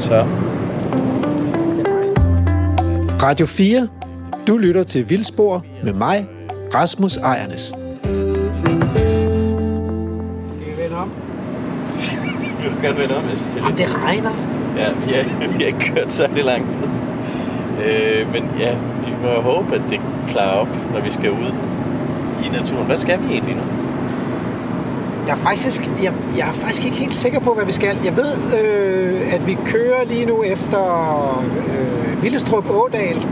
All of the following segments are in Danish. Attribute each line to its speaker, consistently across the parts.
Speaker 1: Så.
Speaker 2: Radio 4. Du lytter til Vildspor med mig, Rasmus Ejernes.
Speaker 3: Skal vi vende om?
Speaker 1: Vil du gerne vende om,
Speaker 3: Jamen, det regner.
Speaker 1: Ja, vi har, vi har ikke kørt særlig lang tid. Øh, men ja, vi må håbe, at det klarer op, når vi skal ud i naturen. Hvad skal vi egentlig nu?
Speaker 3: Jeg er faktisk, jeg, jeg er faktisk ikke helt sikker på, hvad vi skal. Jeg ved, øh, at vi kører lige nu efter øh, Villestrup Ådal,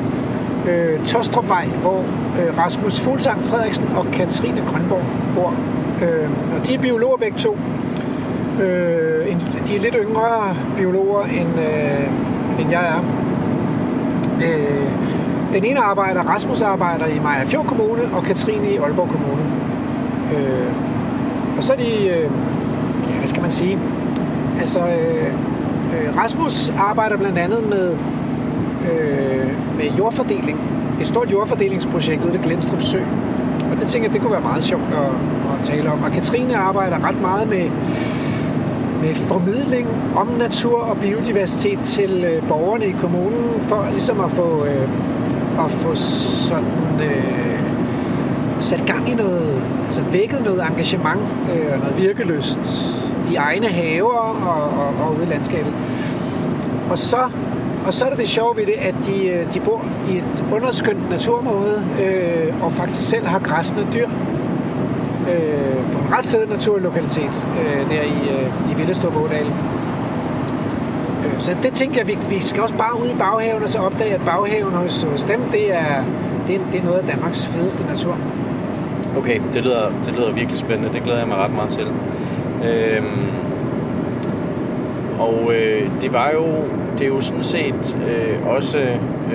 Speaker 3: øh, Tostrupvej, hvor øh, Rasmus Fuglsang Frederiksen og Katrine Grønborg bor. Øh, og de er biologer begge to. Øh, en, de er lidt yngre biologer, end, øh, end jeg er. Øh, den ene arbejder, Rasmus arbejder i Maja Fjord Kommune, og Katrine i Aalborg Kommune. Øh, og så er de, øh, ja, hvad skal man sige? Altså, øh, øh, Rasmus arbejder blandt andet med, øh, med jordfordeling. Et stort jordfordelingsprojekt ude ved Glenstrup Sø. Og det tænker jeg, det kunne være meget sjovt at, at tale om. Og Katrine arbejder ret meget med, med formidling om natur og biodiversitet til øh, borgerne i kommunen, for ligesom at få, øh, at få sådan, øh, sat gang i noget, altså vækket noget engagement øh, og noget virkeløst i egne haver og, og, og ude i landskabet. Og så, og så er det det sjove ved det, at de, øh, de bor i et underskønt naturmåde øh, og faktisk selv har græsne dyr øh, på en ret fed naturlokalitet øh, der i, øh, i Villestrup Ådal. Øh, så det tænker jeg, vi, vi skal også bare ud i baghaven og så opdage, at baghaven hos, hos dem, det er, det, er, det er noget af Danmarks fedeste natur.
Speaker 1: Okay, det lyder, det lyder virkelig spændende. Det glæder jeg mig ret meget til. Øhm, og øh, det var jo, det er jo sådan set øh, også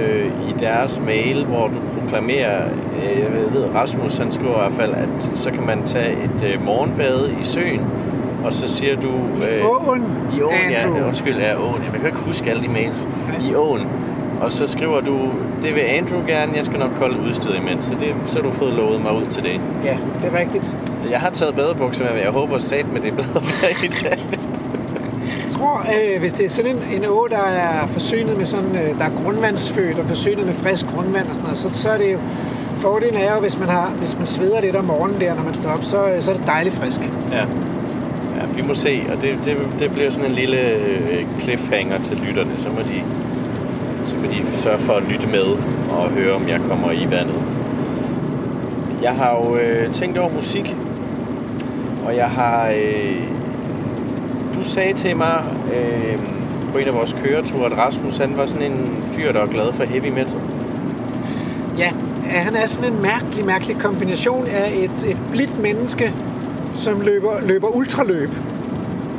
Speaker 1: øh, i deres mail, hvor du proklamerer, øh, jeg ved, Rasmus han skriver i hvert fald, at så kan man tage et øh, morgenbade i søen, og så siger du...
Speaker 3: I åen,
Speaker 1: I åen,
Speaker 3: Andrew.
Speaker 1: ja. Undskyld, ja, åen. Jeg kan ikke huske alle de mails. I åen. Og så skriver du, det vil Andrew gerne, jeg skal nok kolde udstyret imens. Så, det, så har du fået lovet mig ud til det.
Speaker 3: Ja, det er rigtigt.
Speaker 1: Jeg har taget badebukser med, men jeg håber sat med det er bedre i dag.
Speaker 3: Jeg tror, øh, hvis det er sådan en, en å, der er forsynet med sådan, øh, der er grundvandsfødt og forsynet med frisk grundvand og sådan noget, så, så er det jo, fordelen er jo, hvis man, har, hvis man sveder lidt om morgenen der, når man står op, så, øh, så er det dejligt frisk.
Speaker 1: Ja. ja, vi må se, og det, det, det bliver sådan en lille øh, cliffhanger til lytterne. Så må de, så må de sørge for at lytte med og høre, om jeg kommer i vandet. Jeg har jo øh, tænkt over musik, og jeg har... Øh, du sagde til mig øh, på en af vores køreture, at Rasmus han var sådan en fyr, der var glad for heavy metal.
Speaker 3: Ja, han er sådan en mærkelig, mærkelig kombination af et, et blidt menneske, som løber, løber ultraløb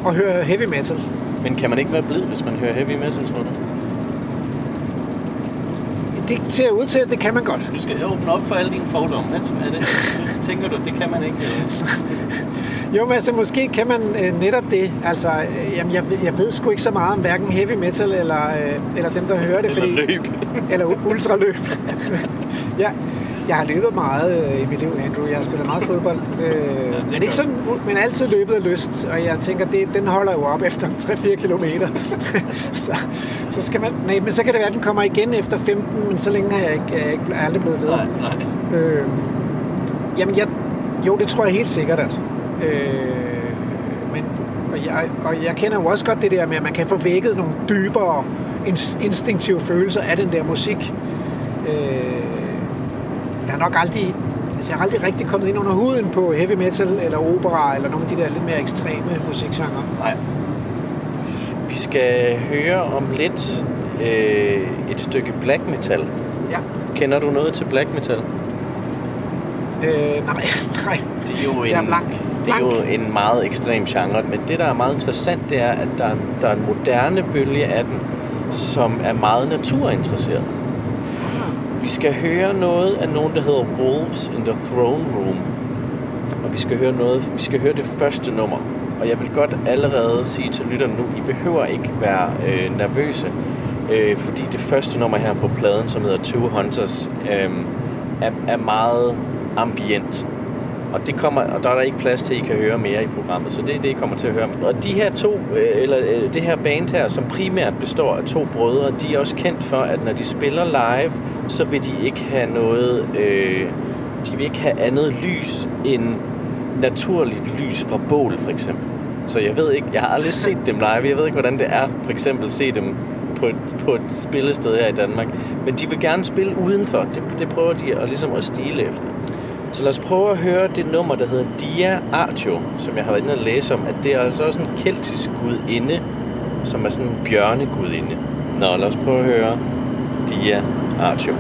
Speaker 3: og hører heavy metal.
Speaker 1: Men kan man ikke være blid, hvis man hører heavy metal, tror du?
Speaker 3: Det ser ud til, at det kan man godt.
Speaker 1: Du skal åbne op for alle dine fordomme. Hvad er det? Så tænker du, det kan man ikke? Eller?
Speaker 3: Jo, men altså, måske kan man øh, netop det. Altså, øh, jamen, jeg, ved- jeg ved sgu ikke så meget om hverken heavy metal eller, øh, eller dem, der hører det.
Speaker 1: Eller løb.
Speaker 3: Eller ultraløb. ja, jeg har løbet meget øh, i mit liv, Andrew. Jeg har spillet meget fodbold. Øh, men ikke sådan, men altid løbet af lyst. Og jeg tænker, det, den holder jo op efter 3-4 kilometer. så, så skal man... Nej, men så kan det være, at den kommer igen efter 15, men så længe har jeg ikke, jeg er ikke aldrig blevet ved.
Speaker 1: Nej, nej.
Speaker 3: Øh, jamen, jeg, jo, det tror jeg helt sikkert, at. Øh, men, og, jeg, og jeg kender jo også godt det der med, at man kan få vækket nogle dybere ins- instinktive følelser af den der musik. Øh, jeg har nok aldrig, altså jeg har aldrig rigtig kommet ind under huden på heavy metal eller opera eller nogle af de der lidt mere ekstreme musikgenre.
Speaker 1: nej. Vi skal høre om lidt øh, et stykke black metal.
Speaker 3: Ja.
Speaker 1: Kender du noget til black metal?
Speaker 3: Øh, nej, nej.
Speaker 1: Det er jo
Speaker 3: Jeg er
Speaker 1: en,
Speaker 3: blank.
Speaker 1: det er jo en meget ekstrem genre, men det, der er meget interessant, det er, at der er, der er en moderne bølge af den, som er meget naturinteresseret. Vi skal høre noget af nogen, der hedder Wolves in the Throne Room. Og vi skal høre noget, vi skal høre det første nummer. Og jeg vil godt allerede sige til lytterne nu, I behøver ikke være øh, nervøse, øh, fordi det første nummer her på pladen, som hedder Two Hunters, øh, er, er meget ambient. Og, det kommer, og der er der ikke plads til, at I kan høre mere i programmet, så det er det, I kommer til at høre. Og de her to, øh, eller øh, det her band her, som primært består af to brødre, de er også kendt for, at når de spiller live, så vil de ikke have noget, øh, de vil ikke have andet lys end naturligt lys fra bål, for eksempel. Så jeg ved ikke, jeg har aldrig set dem live, jeg ved ikke, hvordan det er, for eksempel se dem på et, på et spillested her i Danmark. Men de vil gerne spille udenfor. Det, det prøver de at, ligesom at stile efter. Så lad os prøve at høre det nummer, der hedder Dia Artio, som jeg har været inde og læse om, at det er altså også en keltisk gudinde, som er sådan en bjørnegudinde. Nå, lad os prøve at høre Dia Artio.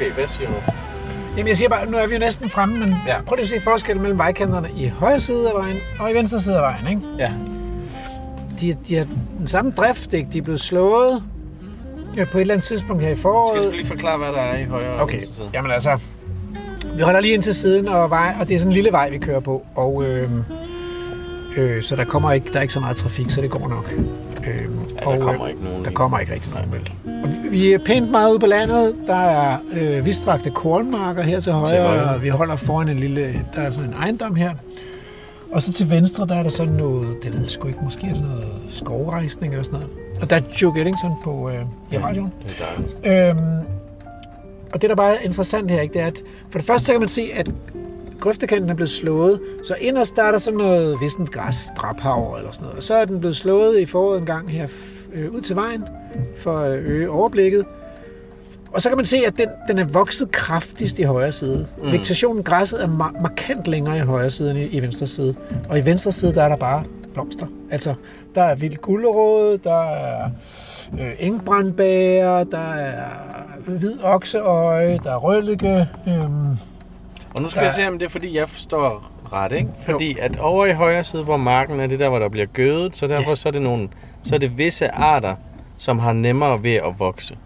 Speaker 1: Okay, hvad siger du?
Speaker 3: Jamen, jeg siger bare, nu er vi jo næsten fremme, men
Speaker 1: Ja.
Speaker 3: prøv lige at se forskellen mellem vejkanterne i højre side af vejen og i venstre side af vejen, ikke?
Speaker 1: Ja.
Speaker 3: De, de har den samme drift, ikke? De er blevet slået ja, på et eller andet tidspunkt her i
Speaker 1: Skal
Speaker 3: foråret.
Speaker 1: du lige forklare, hvad der er i højre og
Speaker 3: Okay,
Speaker 1: side?
Speaker 3: jamen altså, vi holder lige ind til siden og vej, og det er sådan en lille vej, vi kører på, og øh, øh, så der kommer ikke, der er ikke så meget trafik, så det går nok. Øh,
Speaker 1: Ja,
Speaker 3: og,
Speaker 1: der kommer
Speaker 3: øh,
Speaker 1: ikke nogen.
Speaker 3: Der kommer ikke rigtig nogen vel. Og vi er pænt meget ude på landet. Der er øh, vidstrakte kornmarker her til højre,
Speaker 1: Til højre.
Speaker 3: og vi holder foran en lille, der er sådan en ejendom her. Og så til venstre, der er der sådan noget, det ved jeg sgu ikke, måske er det noget skovrejsning eller sådan noget. Og der er Joe Geddington på øh, i radioen.
Speaker 1: Det er dejligt.
Speaker 3: Øhm, og det, der bare er interessant her, ikke, det er, at for det første så kan man se, at grøftekanten er blevet slået. Så inderst der er der sådan noget vissent græs, draphav eller sådan noget. Og så er den blevet slået i foråret en gang her øh, ud til vejen for at øge overblikket. Og så kan man se, at den, den er vokset kraftigst i højre side. Mm. Vegetationen, græsset er mar- markant længere i højre side end i, i venstre side. Og i venstre side, der er der bare blomster. Altså, der er vild gulerod, der er øh, engbrandbær, der er hvid okseøje, der er rødlykke, øh,
Speaker 1: Og nu skal
Speaker 3: Der-
Speaker 1: jeg se, om det er, fordi jeg forstår ret, ikke? Fordi at over i højre side, hvor marken er det der, hvor der bliver gødet, så derfor så er det nogle, så er det visse arter, som har nemmere ved at vokse.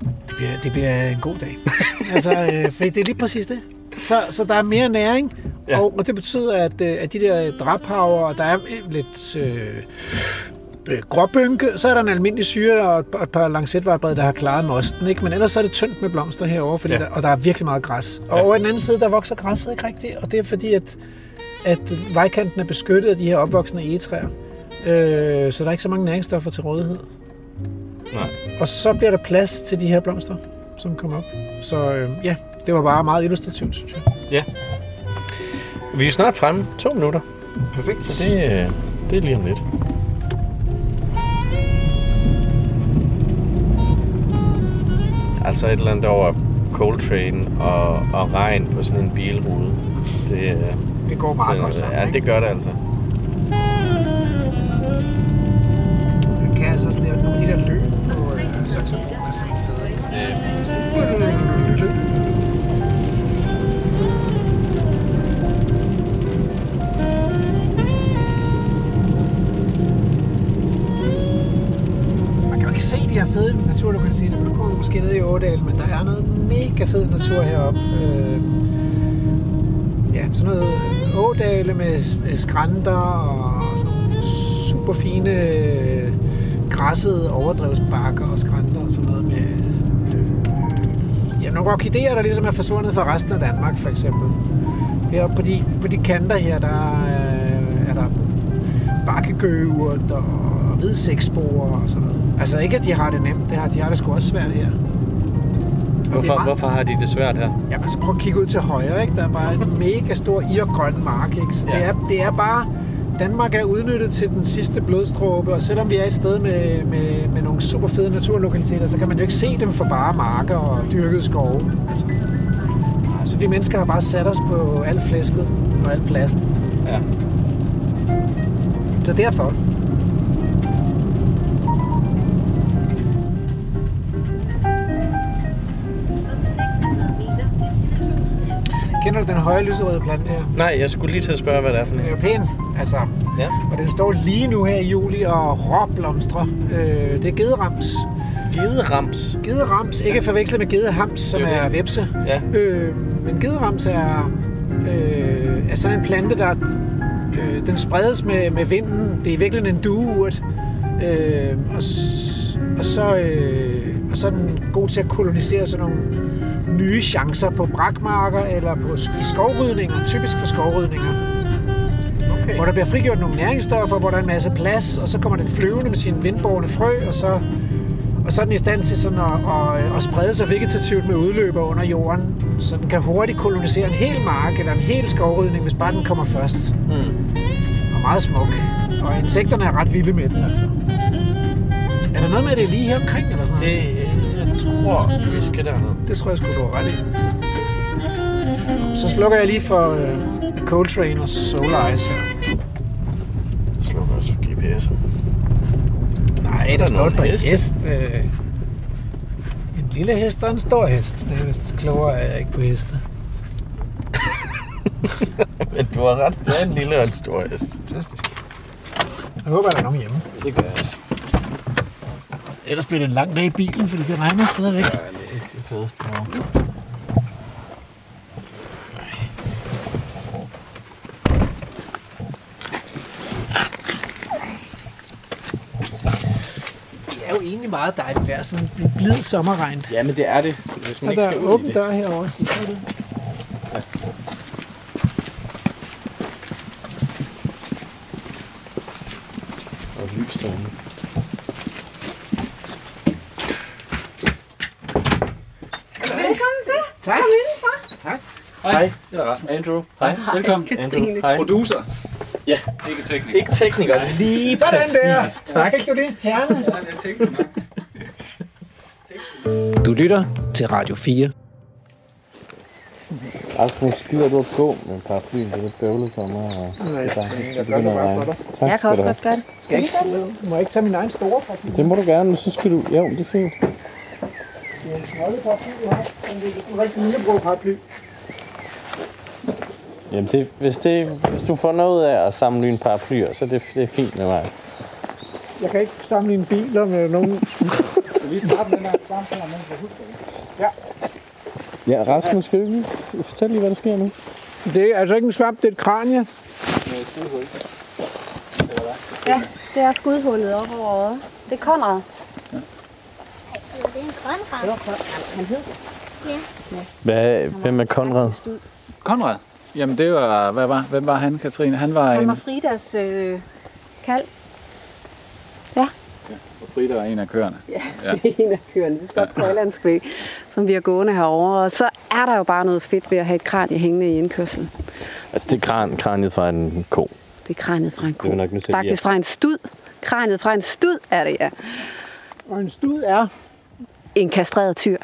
Speaker 3: Det bliver, det bliver en god dag. altså, øh, fordi det er lige præcis det. Så, så der er mere næring,
Speaker 1: Ja.
Speaker 3: ja. og, og det betyder, at, øh, at de der drabhaver, og der er lidt øh, øh, gråbynke, så er der en almindelig syre og et, og et par lancetvareblad, der har klaret mosten. Ikke? Men ellers så er det tyndt med blomster herovre, fordi
Speaker 1: Ja.
Speaker 3: der, og der er virkelig meget græs. Og
Speaker 1: Ja.
Speaker 3: over den anden side, der vokser græsset ikke rigtigt, og det er fordi, at, at vejkanten er beskyttet af de her opvoksende egetræer. Øh, så der er ikke så mange næringsstoffer til rådighed.
Speaker 1: Nej.
Speaker 3: Og så bliver der plads til de her blomster, som kommer op. Så øh, ja, det var bare meget illustrativt, synes jeg.
Speaker 1: Ja. Vi er snart fremme. To minutter.
Speaker 3: Perfekt.
Speaker 1: Så det, øh, det er lige om lidt. Altså et eller andet over Coltrane og, og regn på sådan en bilrude. Det, øh,
Speaker 3: det går meget
Speaker 1: så,
Speaker 3: godt sammen.
Speaker 1: Ja,
Speaker 3: ikke?
Speaker 1: det gør det altså.
Speaker 3: Man kan altså også lave nogle af de der løb på øh, saxofon, er simpelthen fede. ikke? Se de her fede naturlokaliteter, nu kommer vi måske ned i Ådal, men der er noget mega fed natur heroppe. Øh, ja, sådan noget ådale med, med skrænter og sådan nogle super fine øh, græssede overdrevsbakker og skrænter og sådan noget med øh, ja, nogle orkideer, der ligesom er forsvundet fra resten af Danmark, for eksempel. Her på de, på de kanter her, der øh, er der bakkegøvert og hvid seksborer og sådan noget. Altså ikke, at de har det nemt, det har, de har det sgu også svært her. Og det er
Speaker 1: Hvorfor,
Speaker 3: meget-
Speaker 1: hvorfor har de det svært her?
Speaker 3: Jamen, altså prøv at kigge ud til højre, ikke? Der er bare en mega stor irgrøn mark, ikke? Så det,
Speaker 1: Ja.
Speaker 3: er, det er bare... Danmark er udnyttet til den sidste blodstråbe, og selvom vi er et sted med, med, med nogle super fede naturlokaliteter, så kan man jo ikke se dem for bare marker og dyrkede skove. Altså. Så vi mennesker har bare sat os på alt flæsket og al pladsen.
Speaker 1: Ja.
Speaker 3: Så derfor. Kender du den høje lyserøde plante her?
Speaker 1: Nej, jeg skulle lige til at spørge, hvad det er for
Speaker 3: Den er
Speaker 1: en.
Speaker 3: jo pæn, altså.
Speaker 1: Ja.
Speaker 3: Og den står lige nu her i juli og råblomstrer. Øh, det er gederams.
Speaker 1: Gederams.
Speaker 3: Gederams, ikke at forveksle med gedehams, som
Speaker 1: Det er
Speaker 3: vepse.
Speaker 1: Ja.
Speaker 3: Øh, men gederams er, øh, er sådan en plante, der øh, den spredes med, med vinden. Det er virkelig en dueurt. Øh, og, og, så, øh, og så er den god til at kolonisere sådan nogle nye chancer på brakmarker eller på, skovrydninger, typisk for skovrydninger
Speaker 1: Okay.
Speaker 3: hvor der bliver frigjort nogle næringsstoffer, hvor der er en masse plads, og så kommer den flyvende med sine vindborne frø, og så, og så er den i stand til sådan at, at, at sprede sig vegetativt med udløber under jorden, så den kan hurtigt kolonisere en hel mark eller en hel skovrydning, hvis bare den kommer først.
Speaker 1: Mm.
Speaker 3: Og meget smuk. Og insekterne er ret vilde med den, altså. Er der noget med, at det er lige her omkring, eller sådan noget?
Speaker 1: Det, jeg tror, vi skal derned.
Speaker 3: Det tror jeg sgu, du har ret i. Så slukker jeg lige for uh, Coltrane og Solar Eyes her.
Speaker 1: Jeg slukker også for GPS'en.
Speaker 3: Nej,
Speaker 1: der
Speaker 3: der står på en
Speaker 1: heste.
Speaker 3: hest. Øh, en lille hest og en stor hest. Det er vist klogere, er jeg ikke på heste.
Speaker 1: Men du har ret. Det er en lille og en stor hest.
Speaker 3: Fantastisk. Jeg håber, der er nogen hjemme.
Speaker 1: Det gør jeg også.
Speaker 3: Ellers bliver det en lang dag i bilen, fordi det regner stadigvæk.
Speaker 1: Det er det fedeste. nu.
Speaker 3: Det er jo egentlig meget dejligt vejr, sådan en blid sommerregn.
Speaker 1: Ja, men det er det. Hvis man
Speaker 3: Og
Speaker 1: ikke
Speaker 3: der
Speaker 1: skal
Speaker 3: er
Speaker 1: ud i
Speaker 3: åben
Speaker 1: det.
Speaker 3: dør herovre.
Speaker 1: Tak. Og et lys derinde.
Speaker 4: Velkommen til.
Speaker 3: Tak.
Speaker 4: Kom indenfor.
Speaker 3: Tak.
Speaker 1: Hej, det er Rasmus. Andrew. Hej. Velkommen. Andrew. Hej.
Speaker 5: Producer.
Speaker 1: Ja,
Speaker 5: Ikke tekniker.
Speaker 1: ikke tekniker. Lige
Speaker 3: Sådan der.
Speaker 1: præcis.
Speaker 3: Så
Speaker 1: Tak.
Speaker 3: fik du en stjerne.
Speaker 5: Ja, det er tekniker.
Speaker 2: Du lytter til Radio 4.
Speaker 1: Rasmus, gider du at gå med paraplyen? Det er lidt bøvlet for mig. Og
Speaker 3: Nej,
Speaker 1: det er
Speaker 3: jeg det for dig.
Speaker 1: Tak
Speaker 4: Jeg kan
Speaker 1: skal
Speaker 4: også
Speaker 1: du have.
Speaker 4: godt gøre det.
Speaker 3: Jeg ikke, må jeg ikke tage min egen store paraply?
Speaker 1: Det må du gerne, men så skal du... Jo, det er fint.
Speaker 3: Det er en snollet paraply, du har. Den er en rigtig lillebror paraply.
Speaker 1: Jamen, det, hvis, det, hvis du får noget af at samle en par flyer, så er det, det er fint med mig.
Speaker 3: Jeg kan ikke sammenligne biler med nogen. Skal vi starte med den her mens jeg husker det? Ja.
Speaker 1: Ja, Rasmus, skal du fortælle lige, hvad der sker nu?
Speaker 3: Det er altså ikke en svamp, det er et kranie.
Speaker 5: Ja, det er skudhullet op over øjet. Det er Konrad.
Speaker 4: Det er en grøn ret.
Speaker 5: Han hed
Speaker 1: Hvad, hvem er Konrad?
Speaker 6: Konrad. Jamen det var, hvad var, hvem var han, Katrine? Han var
Speaker 5: Han
Speaker 6: en,
Speaker 5: var Fridas øh, kald.
Speaker 6: og Frida var en af køerne.
Speaker 5: Ja, det er en af kørende. Det skal også Highlands som vi er gående herover. Og så er der jo bare noget fedt ved at have et kranie hængende i indkørslen.
Speaker 1: Altså, det er kran, kraniet fra en ko.
Speaker 5: Det er kraniet fra en ko.
Speaker 1: Det er nok lige
Speaker 5: Faktisk fra en stud. Kraniet fra en stud er det, ja.
Speaker 3: Og en stud er,
Speaker 5: En kastreret tyr.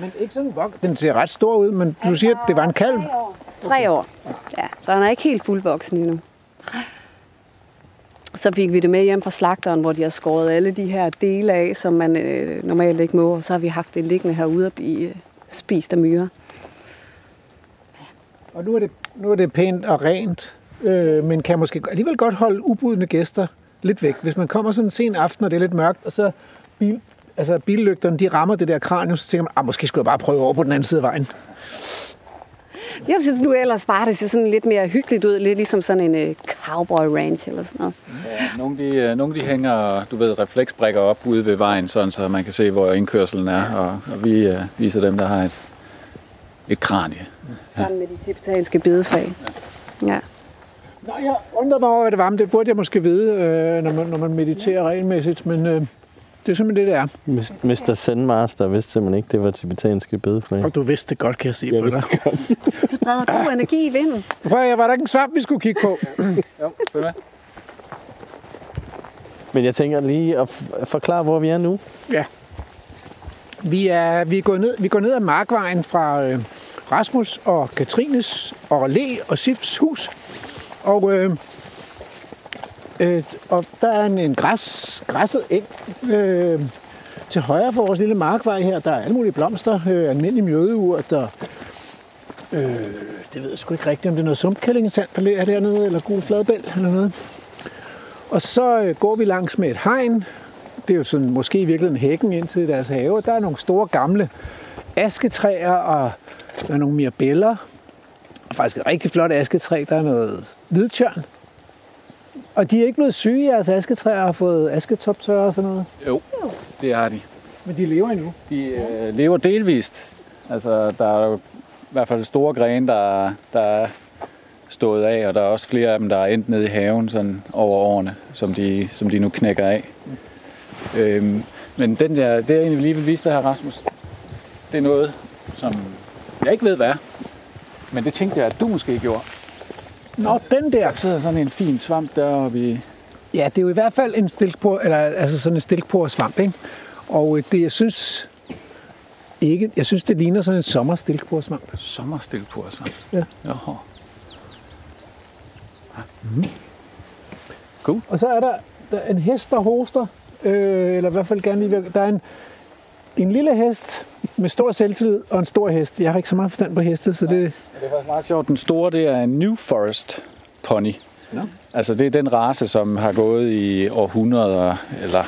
Speaker 3: Men ikke sådan vok. Den ser ret stor ud, men du siger, at det var en kalv.
Speaker 5: Tre år. Ja, så han er ikke helt fuldvoksen endnu. Så fik vi det med hjem fra slagteren, hvor de har skåret alle de her dele af, som man øh, normalt ikke må. Og så har vi haft det liggende herude og blive øh, spist af myrer.
Speaker 3: Og nu er det, nu er det pænt og rent, øh, men kan måske alligevel godt holde ubudne gæster lidt væk. Hvis man kommer sådan en sen aften, og det er lidt mørkt, og så bil, altså billygterne, de rammer det der kranium, så tænker man, ah, måske skulle jeg bare prøve over på den anden side af vejen.
Speaker 5: Jeg synes nu ellers bare, det ser sådan lidt mere hyggeligt ud. Lidt ligesom sådan en øh, cowboy ranch eller sådan noget.
Speaker 6: Ja, nogle, de, øh, nogle de hænger, du ved, refleksbrikker op ude ved vejen, sådan, så man kan se, hvor indkørselen er. Og, og vi øh, viser dem, der har et, et kranie.
Speaker 5: Sammen med de tibetanske bedefag. Ja.
Speaker 3: Nå, jeg undrer mig over, hvad det var, men det burde jeg måske vide, øh, når, man, når man mediterer regelmæssigt, men øh, det er simpelthen det, det er.
Speaker 1: Mr. Zen-master vidste simpelthen ikke, det var tibetanske bedeflag.
Speaker 3: Og du vidste det godt, kan jeg se på dig.
Speaker 1: godt.
Speaker 5: Spreder god energi i vinden.
Speaker 3: Prøv at, var der ikke en svamp, vi skulle kigge på?
Speaker 6: Jo, følg med.
Speaker 1: Men jeg tænker lige at forklare, hvor vi er nu.
Speaker 3: Ja. Vi er, vi er gået ned, vi går ned ad markvejen fra øh, Rasmus og Katrines og Le og Sifs hus. Og, øh, øh, og der er en, en græs, græsset eng øh, til højre for vores lille markvej her. Der er alle mulige blomster, øh, almindelig mjødeurt, der Øh, det ved jeg sgu ikke rigtigt, om det er noget sumpkællingesand, der ligger dernede, eller gul fladbæl eller noget. Og så øh, går vi langs med et hegn. Det er jo sådan, måske i virkeligheden hækken ind til deres have. Der er nogle store gamle asketræer, og der er nogle mirabeller. Og faktisk et rigtig flot asketræ. Der er noget hvidtjørn. Og de er ikke blevet syge, jeres asketræer har fået asketoptørre og sådan noget.
Speaker 6: Jo, det har de.
Speaker 3: Men de lever endnu.
Speaker 6: De øh, lever delvist. Altså, der er jo i hvert fald store grene, der, der er stået af, og der er også flere af dem, der er endt nede i haven sådan over årene, som de, som de nu knækker af. Øhm, men den der, det jeg egentlig lige vil vise dig her, Rasmus, det er noget, som jeg ikke ved, hvad er. Men det tænkte jeg, at du måske gjorde.
Speaker 3: Nå, den der.
Speaker 6: Der sidder sådan en fin svamp deroppe i...
Speaker 3: Ja, det er jo i hvert fald en stilkpor, eller altså sådan en stilkpor svamp, ikke? Og øh, det, jeg synes ikke, jeg synes, det ligner sådan en sommerstilkpor svamp.
Speaker 6: Sommerstilpursvamp.
Speaker 3: Ja.
Speaker 6: Jaha.
Speaker 3: Og så er der, der er en hest, der hoster, øh, eller i hvert fald gerne lige, der er en, en lille hest med stor selvtillid og en stor hest. Jeg har ikke så meget forstand på heste, så det,
Speaker 6: Det er faktisk meget sjovt. Den store, det er en New Forest pony.
Speaker 3: Nå.
Speaker 6: Altså det er den race, som har gået i århundreder, eller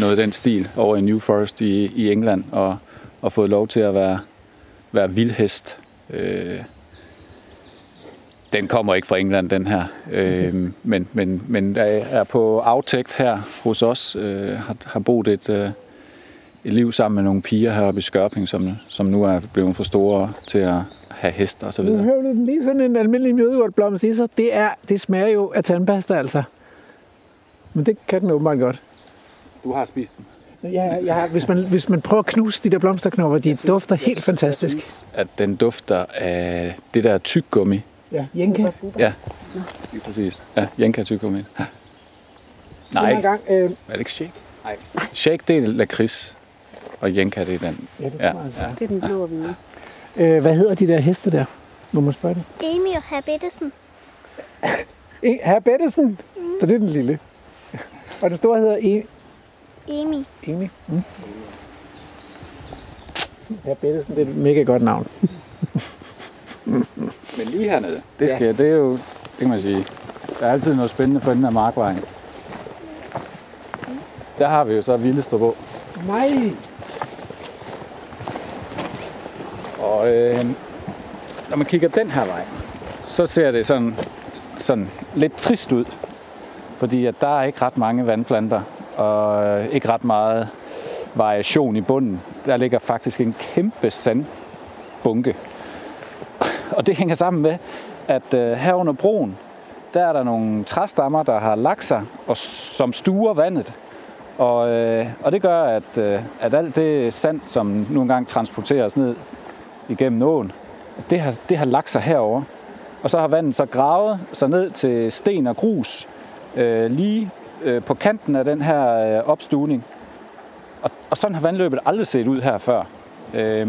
Speaker 6: noget af den stil, over i New Forest i, i England, og, og fået lov til at være, være vildhest. Øh, den kommer ikke fra England, den her, øh, men, men, men er er på aftægt her hos os, øh, har, har boet et, øh, et liv sammen med nogle piger heroppe i Skørping, som, som nu er blevet for store til at have hester og så
Speaker 3: nu
Speaker 6: videre.
Speaker 3: hører du den lige sådan en almindelig mjødeurtblomst i sig. Det, er, det smager jo af tandpasta, altså. Men det kan den åbenbart godt.
Speaker 6: Du har spist den.
Speaker 3: Ja, ja, hvis, man, hvis man prøver at knuse de der blomsterknopper, de dufter helt fantastisk.
Speaker 6: At den dufter af det der tyggegummi.
Speaker 3: Ja, jenka.
Speaker 6: Ja, lige præcis. Ja, Jenka tyggegummi. Ja. Nej,
Speaker 3: En gang, øh,
Speaker 6: er det ikke shake? Nej. Shake, det er lakrids. Og Jenka, det er den.
Speaker 3: ja, det
Speaker 6: Ja,
Speaker 3: smager
Speaker 6: ja.
Speaker 5: Det er den blå og hvide.
Speaker 3: Øh, hvad hedder de der heste der? Må man spørge det?
Speaker 4: Amy og Herr Bettesen.
Speaker 3: Herr Bettesen. Så det er den lille. Og den store hedder e-
Speaker 4: Amy.
Speaker 3: Amy. Mm. Herr Bettesen, det er et mega godt navn.
Speaker 6: Men lige hernede, det, skal, ja. det er jo, det kan man sige, der er altid noget spændende for enden af markvejen. Der har vi jo så Villestrup på.
Speaker 3: Nej.
Speaker 6: Og øh, når man kigger den her vej, så ser det sådan, sådan lidt trist ud. Fordi at der er ikke ret mange vandplanter, og øh, ikke ret meget variation i bunden. Der ligger faktisk en kæmpe sandbunke. Og det hænger sammen med, at øh, her under broen, der er der nogle træstammer, der har lagt sig, og som stuer vandet. Og, øh, og det gør, at, øh, at alt det sand, som nogle engang transporteres ned igennem åen, det har, det har lagt sig herover. Og så har vandet så gravet sig ned til sten og grus øh, lige øh, på kanten af den her øh, opstuning. Og, og sådan har vandløbet aldrig set ud her før. Øh,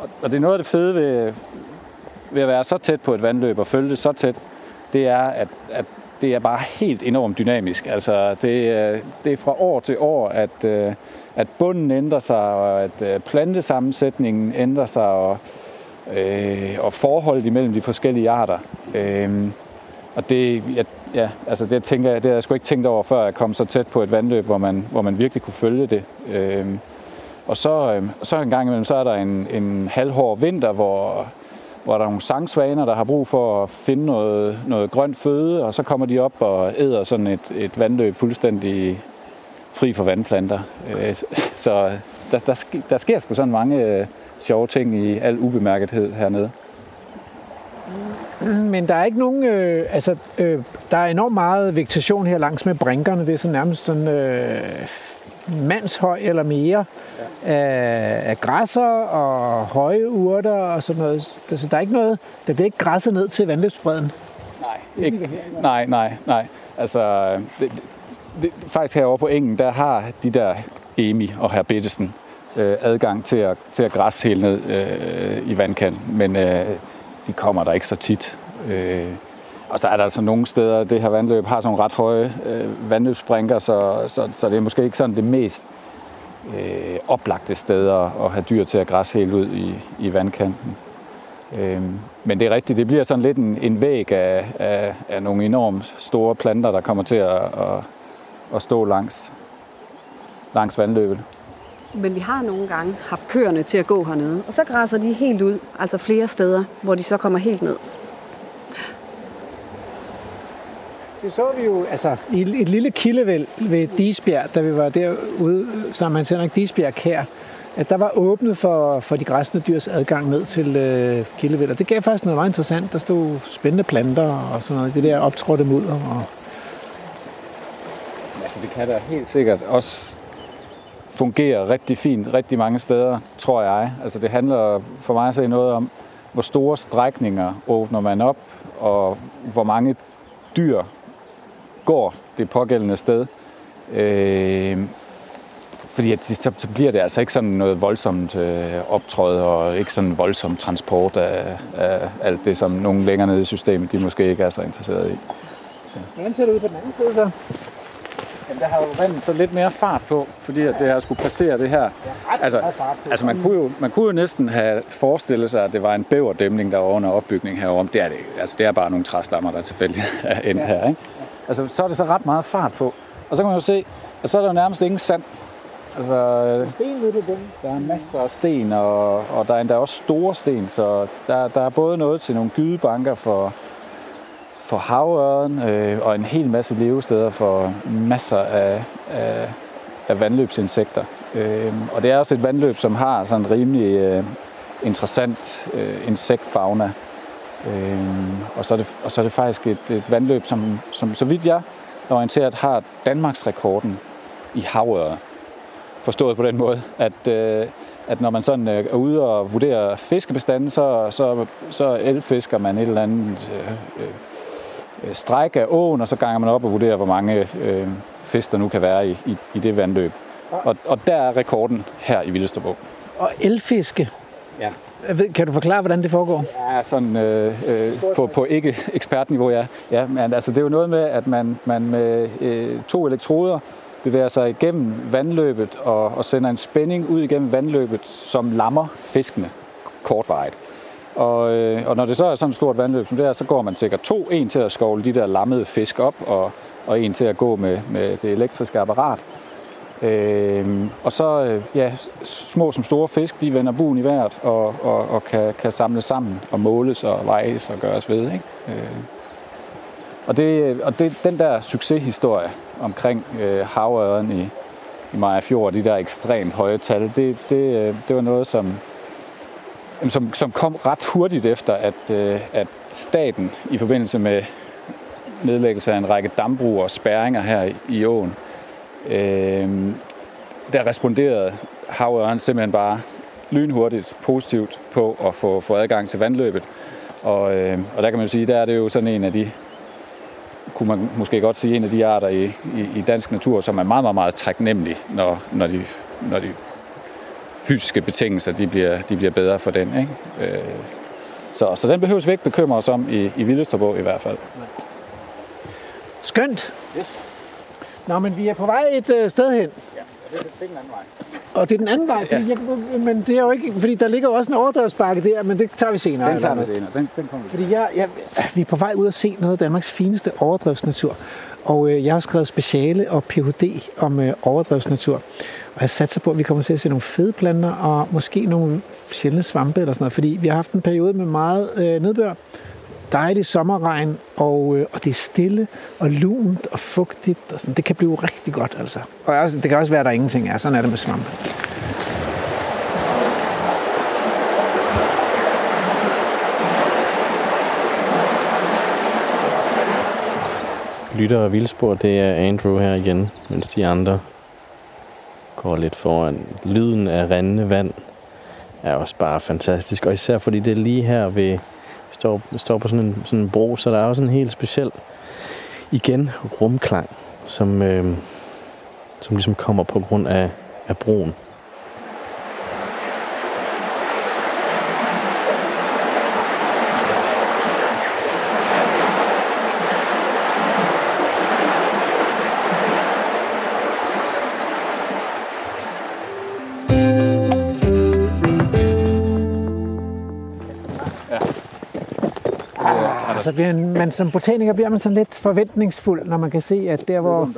Speaker 6: og, og det er noget af det fede ved, ved at være så tæt på et vandløb og følge det så tæt, det er, at, at det er bare helt enormt dynamisk. Altså, det, øh, det er fra år til år, at, øh, at bunden ændrer sig, og at øh, plantesammensætningen ændrer sig, og, øh, og forholdet imellem de forskellige arter. Øh, og det, ja, ja, altså det, tænker jeg, det havde jeg sgu ikke tænkt over, før jeg kom så tæt på et vandløb, hvor man, hvor man virkelig kunne følge det. Øh, og så, øh, så en gang imellem, så er der en, en halvhård vinter, hvor, hvor der er nogle sangsvaner, der har brug for at finde noget, noget grønt føde, og så kommer de op og æder sådan et, et vandløb fuldstændig fri for vandplanter. Øh, så der, der, der sker sgu sådan mange øh, sjove ting i al ubemærkethed hernede.
Speaker 3: Men der er ikke nogen, øh, altså, øh, der er enormt meget vegetation her langs med brinkerne. Det er så nærmest sådan øh, mandshøj eller mere ja. af, af græsser og høje urter og sådan noget. Så der er ikke noget, der bliver ikke græsset ned til vandløbsbredden.
Speaker 6: Nej, ikke, nej, nej, nej. Altså, det, det, faktisk herovre på engen, der har de der Emi og herr Bettesen øh, adgang til at, til at græsse helt ned øh, i vandkanten. Men øh, de kommer der ikke så tit. Øh, og så er der altså nogle steder, det her vandløb har sådan ret høje øh, vandløbsbrinker, så, så, så det er måske ikke sådan det mest øh, oplagte steder at have dyr til at græsse helt ud i, i vandkanten. Øh, men det er rigtigt, det bliver sådan lidt en, en væg af, af, af nogle enormt store planter, der kommer til at, at, at stå langs, langs vandløbet.
Speaker 5: Men vi har nogle gange haft køerne til at gå hernede, og så græsser de helt ud, altså flere steder, hvor de så kommer helt ned.
Speaker 3: Det så vi jo altså, i et lille kildevæld ved Disbjerg, da vi var derude sammen med Hans Henrik Disbjerg her, at der var åbnet for, for de græsne dyrs adgang ned til øh, kildevæld. Og det gav faktisk noget meget interessant. Der stod spændende planter og sådan noget. Det der optrådte mudder. Og...
Speaker 6: Altså det kan da helt sikkert også fungere rigtig fint rigtig mange steder, tror jeg. Altså det handler for mig at se noget om, hvor store strækninger åbner man op, og hvor mange dyr går det pågældende sted. Øh, fordi at, så, så bliver det altså ikke sådan noget voldsomt øh, optråd og ikke sådan voldsom transport af, af alt det, som nogen længere nede i systemet, de måske ikke er så interesseret i.
Speaker 3: Så. Hvordan ser det ud på den anden side så?
Speaker 6: Jamen, der har jo vandet så lidt mere fart på, fordi at det her skulle passere det her. Altså, altså man, kunne jo, man kunne jo næsten have forestillet sig, at det var en bæverdæmning, der var under opbygning herom. Det er det Altså, det er bare nogle træstammer, der tilfældigt er endt ja. her. Ikke? Altså, så er det så ret meget fart på. Og så kan man jo se, at så er der jo nærmest ingen sand.
Speaker 3: Altså, sten ved det
Speaker 6: Der er masser af sten, og, og der er endda også store sten, så der, der er både noget til nogle gydebanker for, for havøren, øh, og en hel masse levesteder for masser af, af, af vandløbsinsekter. Øh, og det er også et vandløb, som har sådan en rimelig øh, interessant øh, insektfauna. Øh, og, så er det, og så er det faktisk et, et vandløb, som, som så vidt jeg er orienteret, har Danmarks rekorden i havører. Forstået på den måde, at, øh, at når man sådan øh, er ude og vurderer fiskebestanden, så, så, så elfisker man et eller andet øh, øh, stræk af åen, og så ganger man op og vurderer, hvor mange øh, fisk der nu kan være i, i, i det vandløb. Og, og der er rekorden her i Villestrup
Speaker 3: Og elfiske,
Speaker 6: Ja.
Speaker 3: Kan du forklare, hvordan det foregår?
Speaker 6: Ja, sådan øh, øh, på, på ikke ekspertniveau, ja. ja men altså, det er jo noget med, at man, man med øh, to elektroder bevæger sig igennem vandløbet og, og sender en spænding ud igennem vandløbet, som lammer fiskene kortvarigt. Og, øh, og når det så er sådan et stort vandløb som det er, så går man sikkert to. En til at skovle de der lammede fisk op, og, og en til at gå med, med det elektriske apparat. Øh, og så, øh, ja, små som store fisk, de vender buen i vejret og, og, og kan, kan samles sammen og måles og vejes og gøres ved. Ikke? Øh, og det, og det, den der succeshistorie omkring øh, havøren i, i Maja Fjord, de der ekstremt høje tal, det, det, øh, det var noget, som, som, som kom ret hurtigt efter, at, øh, at staten i forbindelse med nedlæggelse af en række dambrug og spærringer her i, i åen, øh, der responderede havøren simpelthen bare lynhurtigt positivt på at få, få adgang til vandløbet. Og, øh, og der kan man jo sige, der er det jo sådan en af de, kunne man måske godt sige, en af de arter i, i, i dansk natur, som er meget, meget, meget taknemmelig, når, når, de, når de fysiske betingelser de bliver, de bliver bedre for den. Ikke? Øh, så, så den behøves vi ikke bekymre os om i, i Villestrupå i hvert fald.
Speaker 3: Skønt. Nå, men vi er på vej et øh, sted hen.
Speaker 6: Ja, det er den anden vej.
Speaker 3: Og det er den anden vej, fordi, jeg, men det er jo ikke, fordi der ligger jo også en overdrevsbakke der, men det tager vi senere.
Speaker 6: Den tager vi senere. Den, den kommer
Speaker 3: Fordi jeg, jeg, vi er på vej ud at se noget af Danmarks fineste overdrevsnatur. Og øh, jeg har skrevet speciale og Ph.D. om øh, overdrevsnatur. Og jeg satser på, at vi kommer til at se nogle fede planter og måske nogle sjældne svampe eller sådan noget. Fordi vi har haft en periode med meget øh, nedbør. Dejlig sommerregn, og, øh, og det er stille og lunt og fugtigt. Og sådan. Det kan blive rigtig godt, altså. Og også, det kan også være, at der ingenting er. Sådan er det med svampe.
Speaker 1: Lytter og vildspor, det er Andrew her igen, mens de andre går lidt foran. Lyden af rendende vand er også bare fantastisk, og især fordi det er lige her ved, står, står på sådan en, sådan en bro, så der er også en helt speciel, igen, rumklang, som, øh, som ligesom kommer på grund af, af broen.
Speaker 3: Altså, bliver man som botaniker bliver man sådan lidt forventningsfuld, når man kan se, at der, hvor,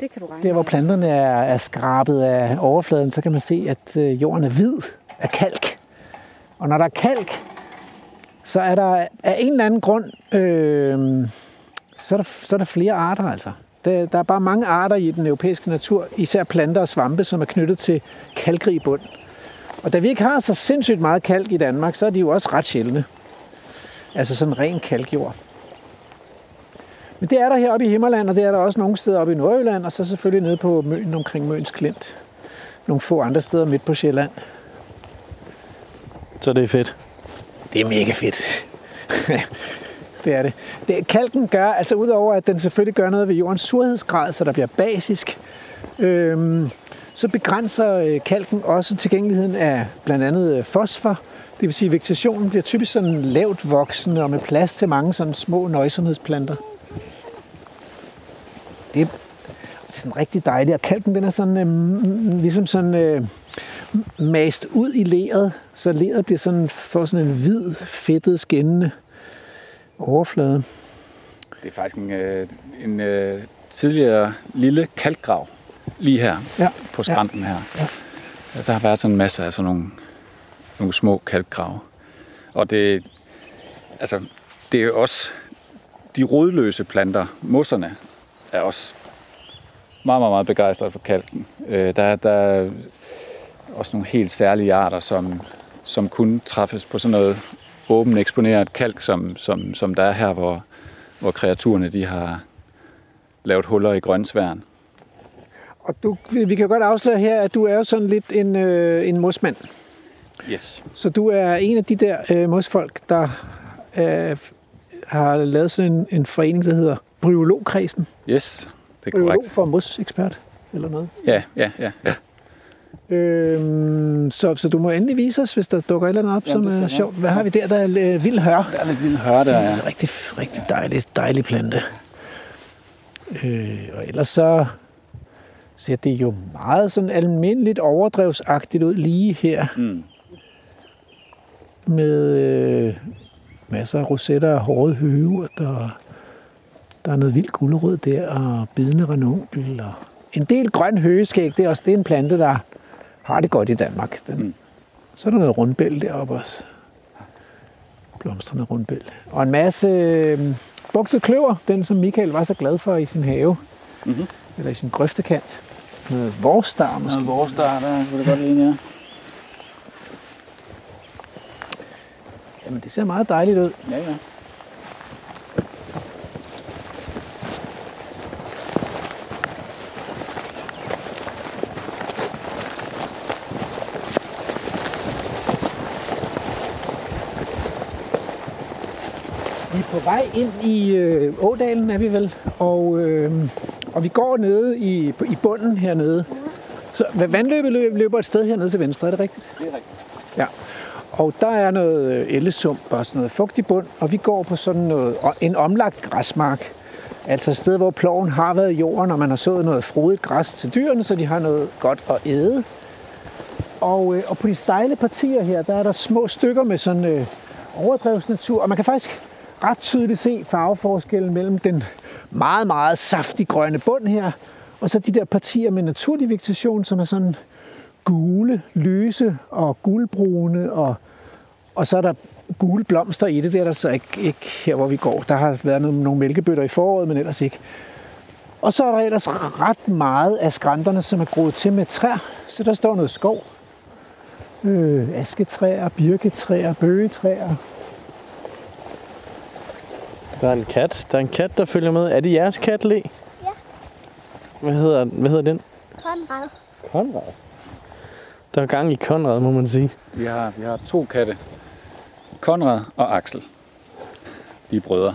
Speaker 5: Det kan du regne
Speaker 3: der, hvor planterne er, er skrabet af overfladen, så kan man se, at øh, jorden er hvid af kalk. Og når der er kalk, så er der af en eller anden grund, øh, så, er der, så er der flere arter altså. Der, der er bare mange arter i den europæiske natur, især planter og svampe, som er knyttet til kalkrig bund. Og da vi ikke har så sindssygt meget kalk i Danmark, så er de jo også ret sjældne. Altså sådan ren kalkjord. Men det er der heroppe i Himmerland, og det er der også nogle steder oppe i Nordjylland, og så selvfølgelig nede på Møn omkring Møns Klint. Nogle få andre steder midt på Sjælland.
Speaker 1: Så det er fedt.
Speaker 3: Det er mega fedt. det er det. det. Kalken gør, altså udover at den selvfølgelig gør noget ved jordens surhedsgrad, så der bliver basisk, øhm, så begrænser øh, kalken også tilgængeligheden af blandt andet øh, fosfor. Det vil sige, at vegetationen bliver typisk sådan lavt voksende og med plads til mange sådan små nøjsomhedsplanter. Det er, det er sådan rigtig dejligt, og kalken den er sådan, øh, ligesom sådan øh, mast ud i leret, så leret bliver sådan, får sådan en hvid, fedtet, skinnende overflade.
Speaker 6: Det er faktisk en, øh, en øh, tidligere lille kalkgrav lige her
Speaker 3: Ja.
Speaker 6: på skrænten her. Ja. Der har været sådan en masse af sådan nogle, nogle små kalkgrave. Og det, altså, det er også de rodløse planter, mosserne, er også meget, meget, meget begejstret for kalken. Øh, der, der er også nogle helt særlige arter, som, som kun træffes på sådan noget åben eksponeret kalk, som, som, som der er her, hvor, hvor kreaturerne de har lavet huller i grønsværen.
Speaker 3: Og du, vi kan jo godt afsløre her, at du er jo sådan lidt en, øh, en mosmand.
Speaker 6: Yes.
Speaker 3: Så du er en af de der øh, mosfolk, der øh, har lavet sådan en, en forening, der hedder Bryologkredsen.
Speaker 6: Yes, det er
Speaker 3: Bryolog
Speaker 6: korrekt.
Speaker 3: for mosekspert eller noget.
Speaker 6: Ja, ja, ja, ja.
Speaker 3: Øhm, så, så du må endelig vise os, hvis der dukker et eller andet op,
Speaker 6: Jamen,
Speaker 3: som er
Speaker 6: skal jeg.
Speaker 3: sjovt. Hvad har vi der, der er øh, vild hør?
Speaker 6: Der er lidt vildt høre der,
Speaker 3: Det
Speaker 6: ja.
Speaker 3: er en rigtig, rigtig dejlig, dejlig plante. Øh, og ellers så ser det jo meget sådan almindeligt overdrevsagtigt ud lige her.
Speaker 6: Mm.
Speaker 3: med øh, masser af rosetter af hårde høve, og der, der er noget vild gulerod der, og bidende ranunkel, og en del grøn høgeskæg. Det er også det er en plante, der har det godt i Danmark. Den, mm. Så er der noget rundbæl deroppe også. Blomstrende rundbæl. Og en masse øh, bugtet kløver, den som Michael var så glad for i sin have.
Speaker 6: Mhm.
Speaker 3: Eller i sin grøftekant. Noget vorstar måske.
Speaker 6: Noget vores der, der kunne det godt ligne, ja.
Speaker 3: Jamen, det ser meget dejligt ud.
Speaker 6: Ja, ja.
Speaker 3: Vi er på vej ind i øh, Ådalen, er vi vel. Og, øh, og vi går nede i, i bunden hernede. Så vandløbet løb- løber et sted hernede til venstre, er det rigtigt?
Speaker 6: Det er rigtigt.
Speaker 3: Ja. Og der er noget øh, ellesump og sådan noget fugtig bund, og vi går på sådan noget, og en omlagt græsmark. Altså et sted, hvor ploven har været i jorden, og man har sået noget frodigt græs til dyrene, så de har noget godt at æde. Og, øh, og på de stejle partier her, der er der små stykker med sådan øh, overdrevsnatur, og man kan faktisk ret tydeligt se farveforskellen mellem den meget, meget saftig grønne bund her, og så de der partier med naturlig vegetation, som er sådan gule, lyse og gulbrune, og, og så er der gule blomster i det. Det er der så ikke, ikke her, hvor vi går. Der har været nogle, nogle mælkebøtter i foråret, men ellers ikke. Og så er der ellers ret meget af skrænterne, som er groet til med træer. Så der står noget skov. Øh, asketræer, birketræer, bøgetræer.
Speaker 1: Der er en kat. Der er en kat, der følger med. Er det jeres kat, Le?
Speaker 4: Ja.
Speaker 1: Hvad hedder, hvad hedder den?
Speaker 4: Konrad.
Speaker 1: Konrad. Der er gang i Konrad, må man sige.
Speaker 6: Vi har, vi har to katte. Konrad og Axel. De er brødre.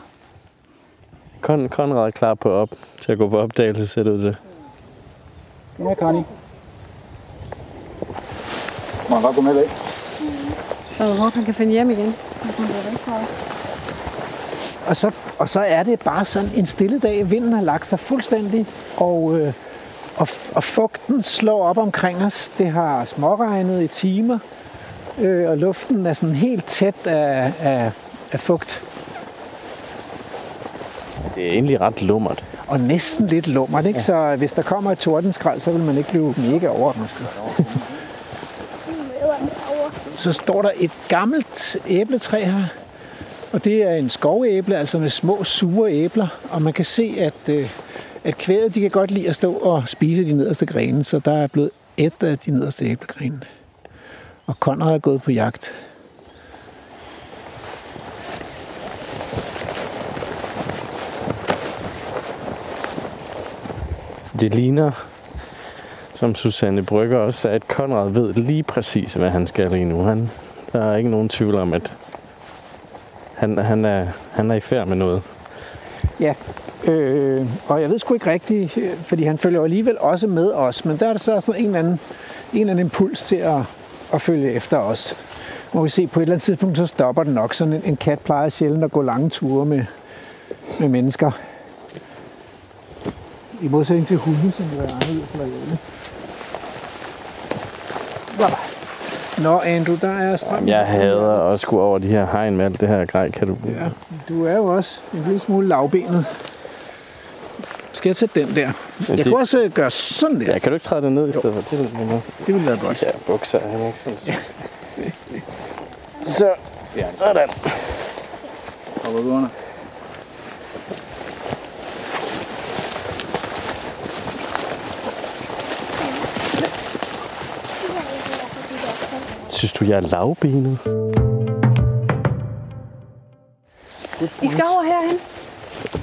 Speaker 1: Kon- Konrad er klar på op til at gå på opdagelse, ser det ud til.
Speaker 6: Ja, Connie. Må jeg godt gå med væk?
Speaker 5: Så jeg håber, han kan finde hjem igen.
Speaker 3: Og så, og så er det bare sådan en stille dag. Vinden har lagt sig fuldstændig, og, øh, og, og fugten slår op omkring os. Det har småregnet i timer, øh, og luften er sådan helt tæt af, af, af fugt.
Speaker 1: Det er egentlig ret lummert.
Speaker 3: Og næsten lidt lummert, ikke? Ja. Så hvis der kommer et tordenskrald, så vil man ikke blive mega overrasket. Så står der et gammelt æbletræ her, og det er en skovæble, altså med små sure æbler, og man kan se, at, øh, at kvædet de kan godt lide at stå og spise de nederste grene, så der er blevet et af de nederste æblegrene. Og Conrad er gået på jagt.
Speaker 1: Det ligner, som Susanne Brygger også sagde, at Konrad ved lige præcis, hvad han skal lige nu. Han, der er ikke nogen tvivl om, at han, han, er, han er i færd med noget.
Speaker 3: Ja, øh, og jeg ved sgu ikke rigtigt, øh, fordi han følger alligevel også med os, men der er der så sådan en eller anden, en eller anden impuls til at, at følge efter os. Må vi se, på et eller andet tidspunkt, så stopper den nok. Sådan en, en kat plejer sjældent at gå lange ture med, med mennesker. I modsætning til hunde, som jo er anderledes lojale. Voilà. Nå, Andrew, der er strøm.
Speaker 1: Jeg hader at skulle over de her hegn med alt det her grej. Kan du...
Speaker 3: Ja, du er jo også en lille smule lavbenet. Skal jeg tage den der? Jeg
Speaker 1: det-
Speaker 3: kunne også øh, gøre sådan der.
Speaker 1: Ja, kan du ikke træde det ned i stedet for? Det ville.
Speaker 3: Det ville være godt.
Speaker 1: Ja, bukser, han er ikke sådan. Så, sådan.
Speaker 6: Og hvor under?
Speaker 1: Synes du, jeg er lavbenet?
Speaker 5: I skal over herhen.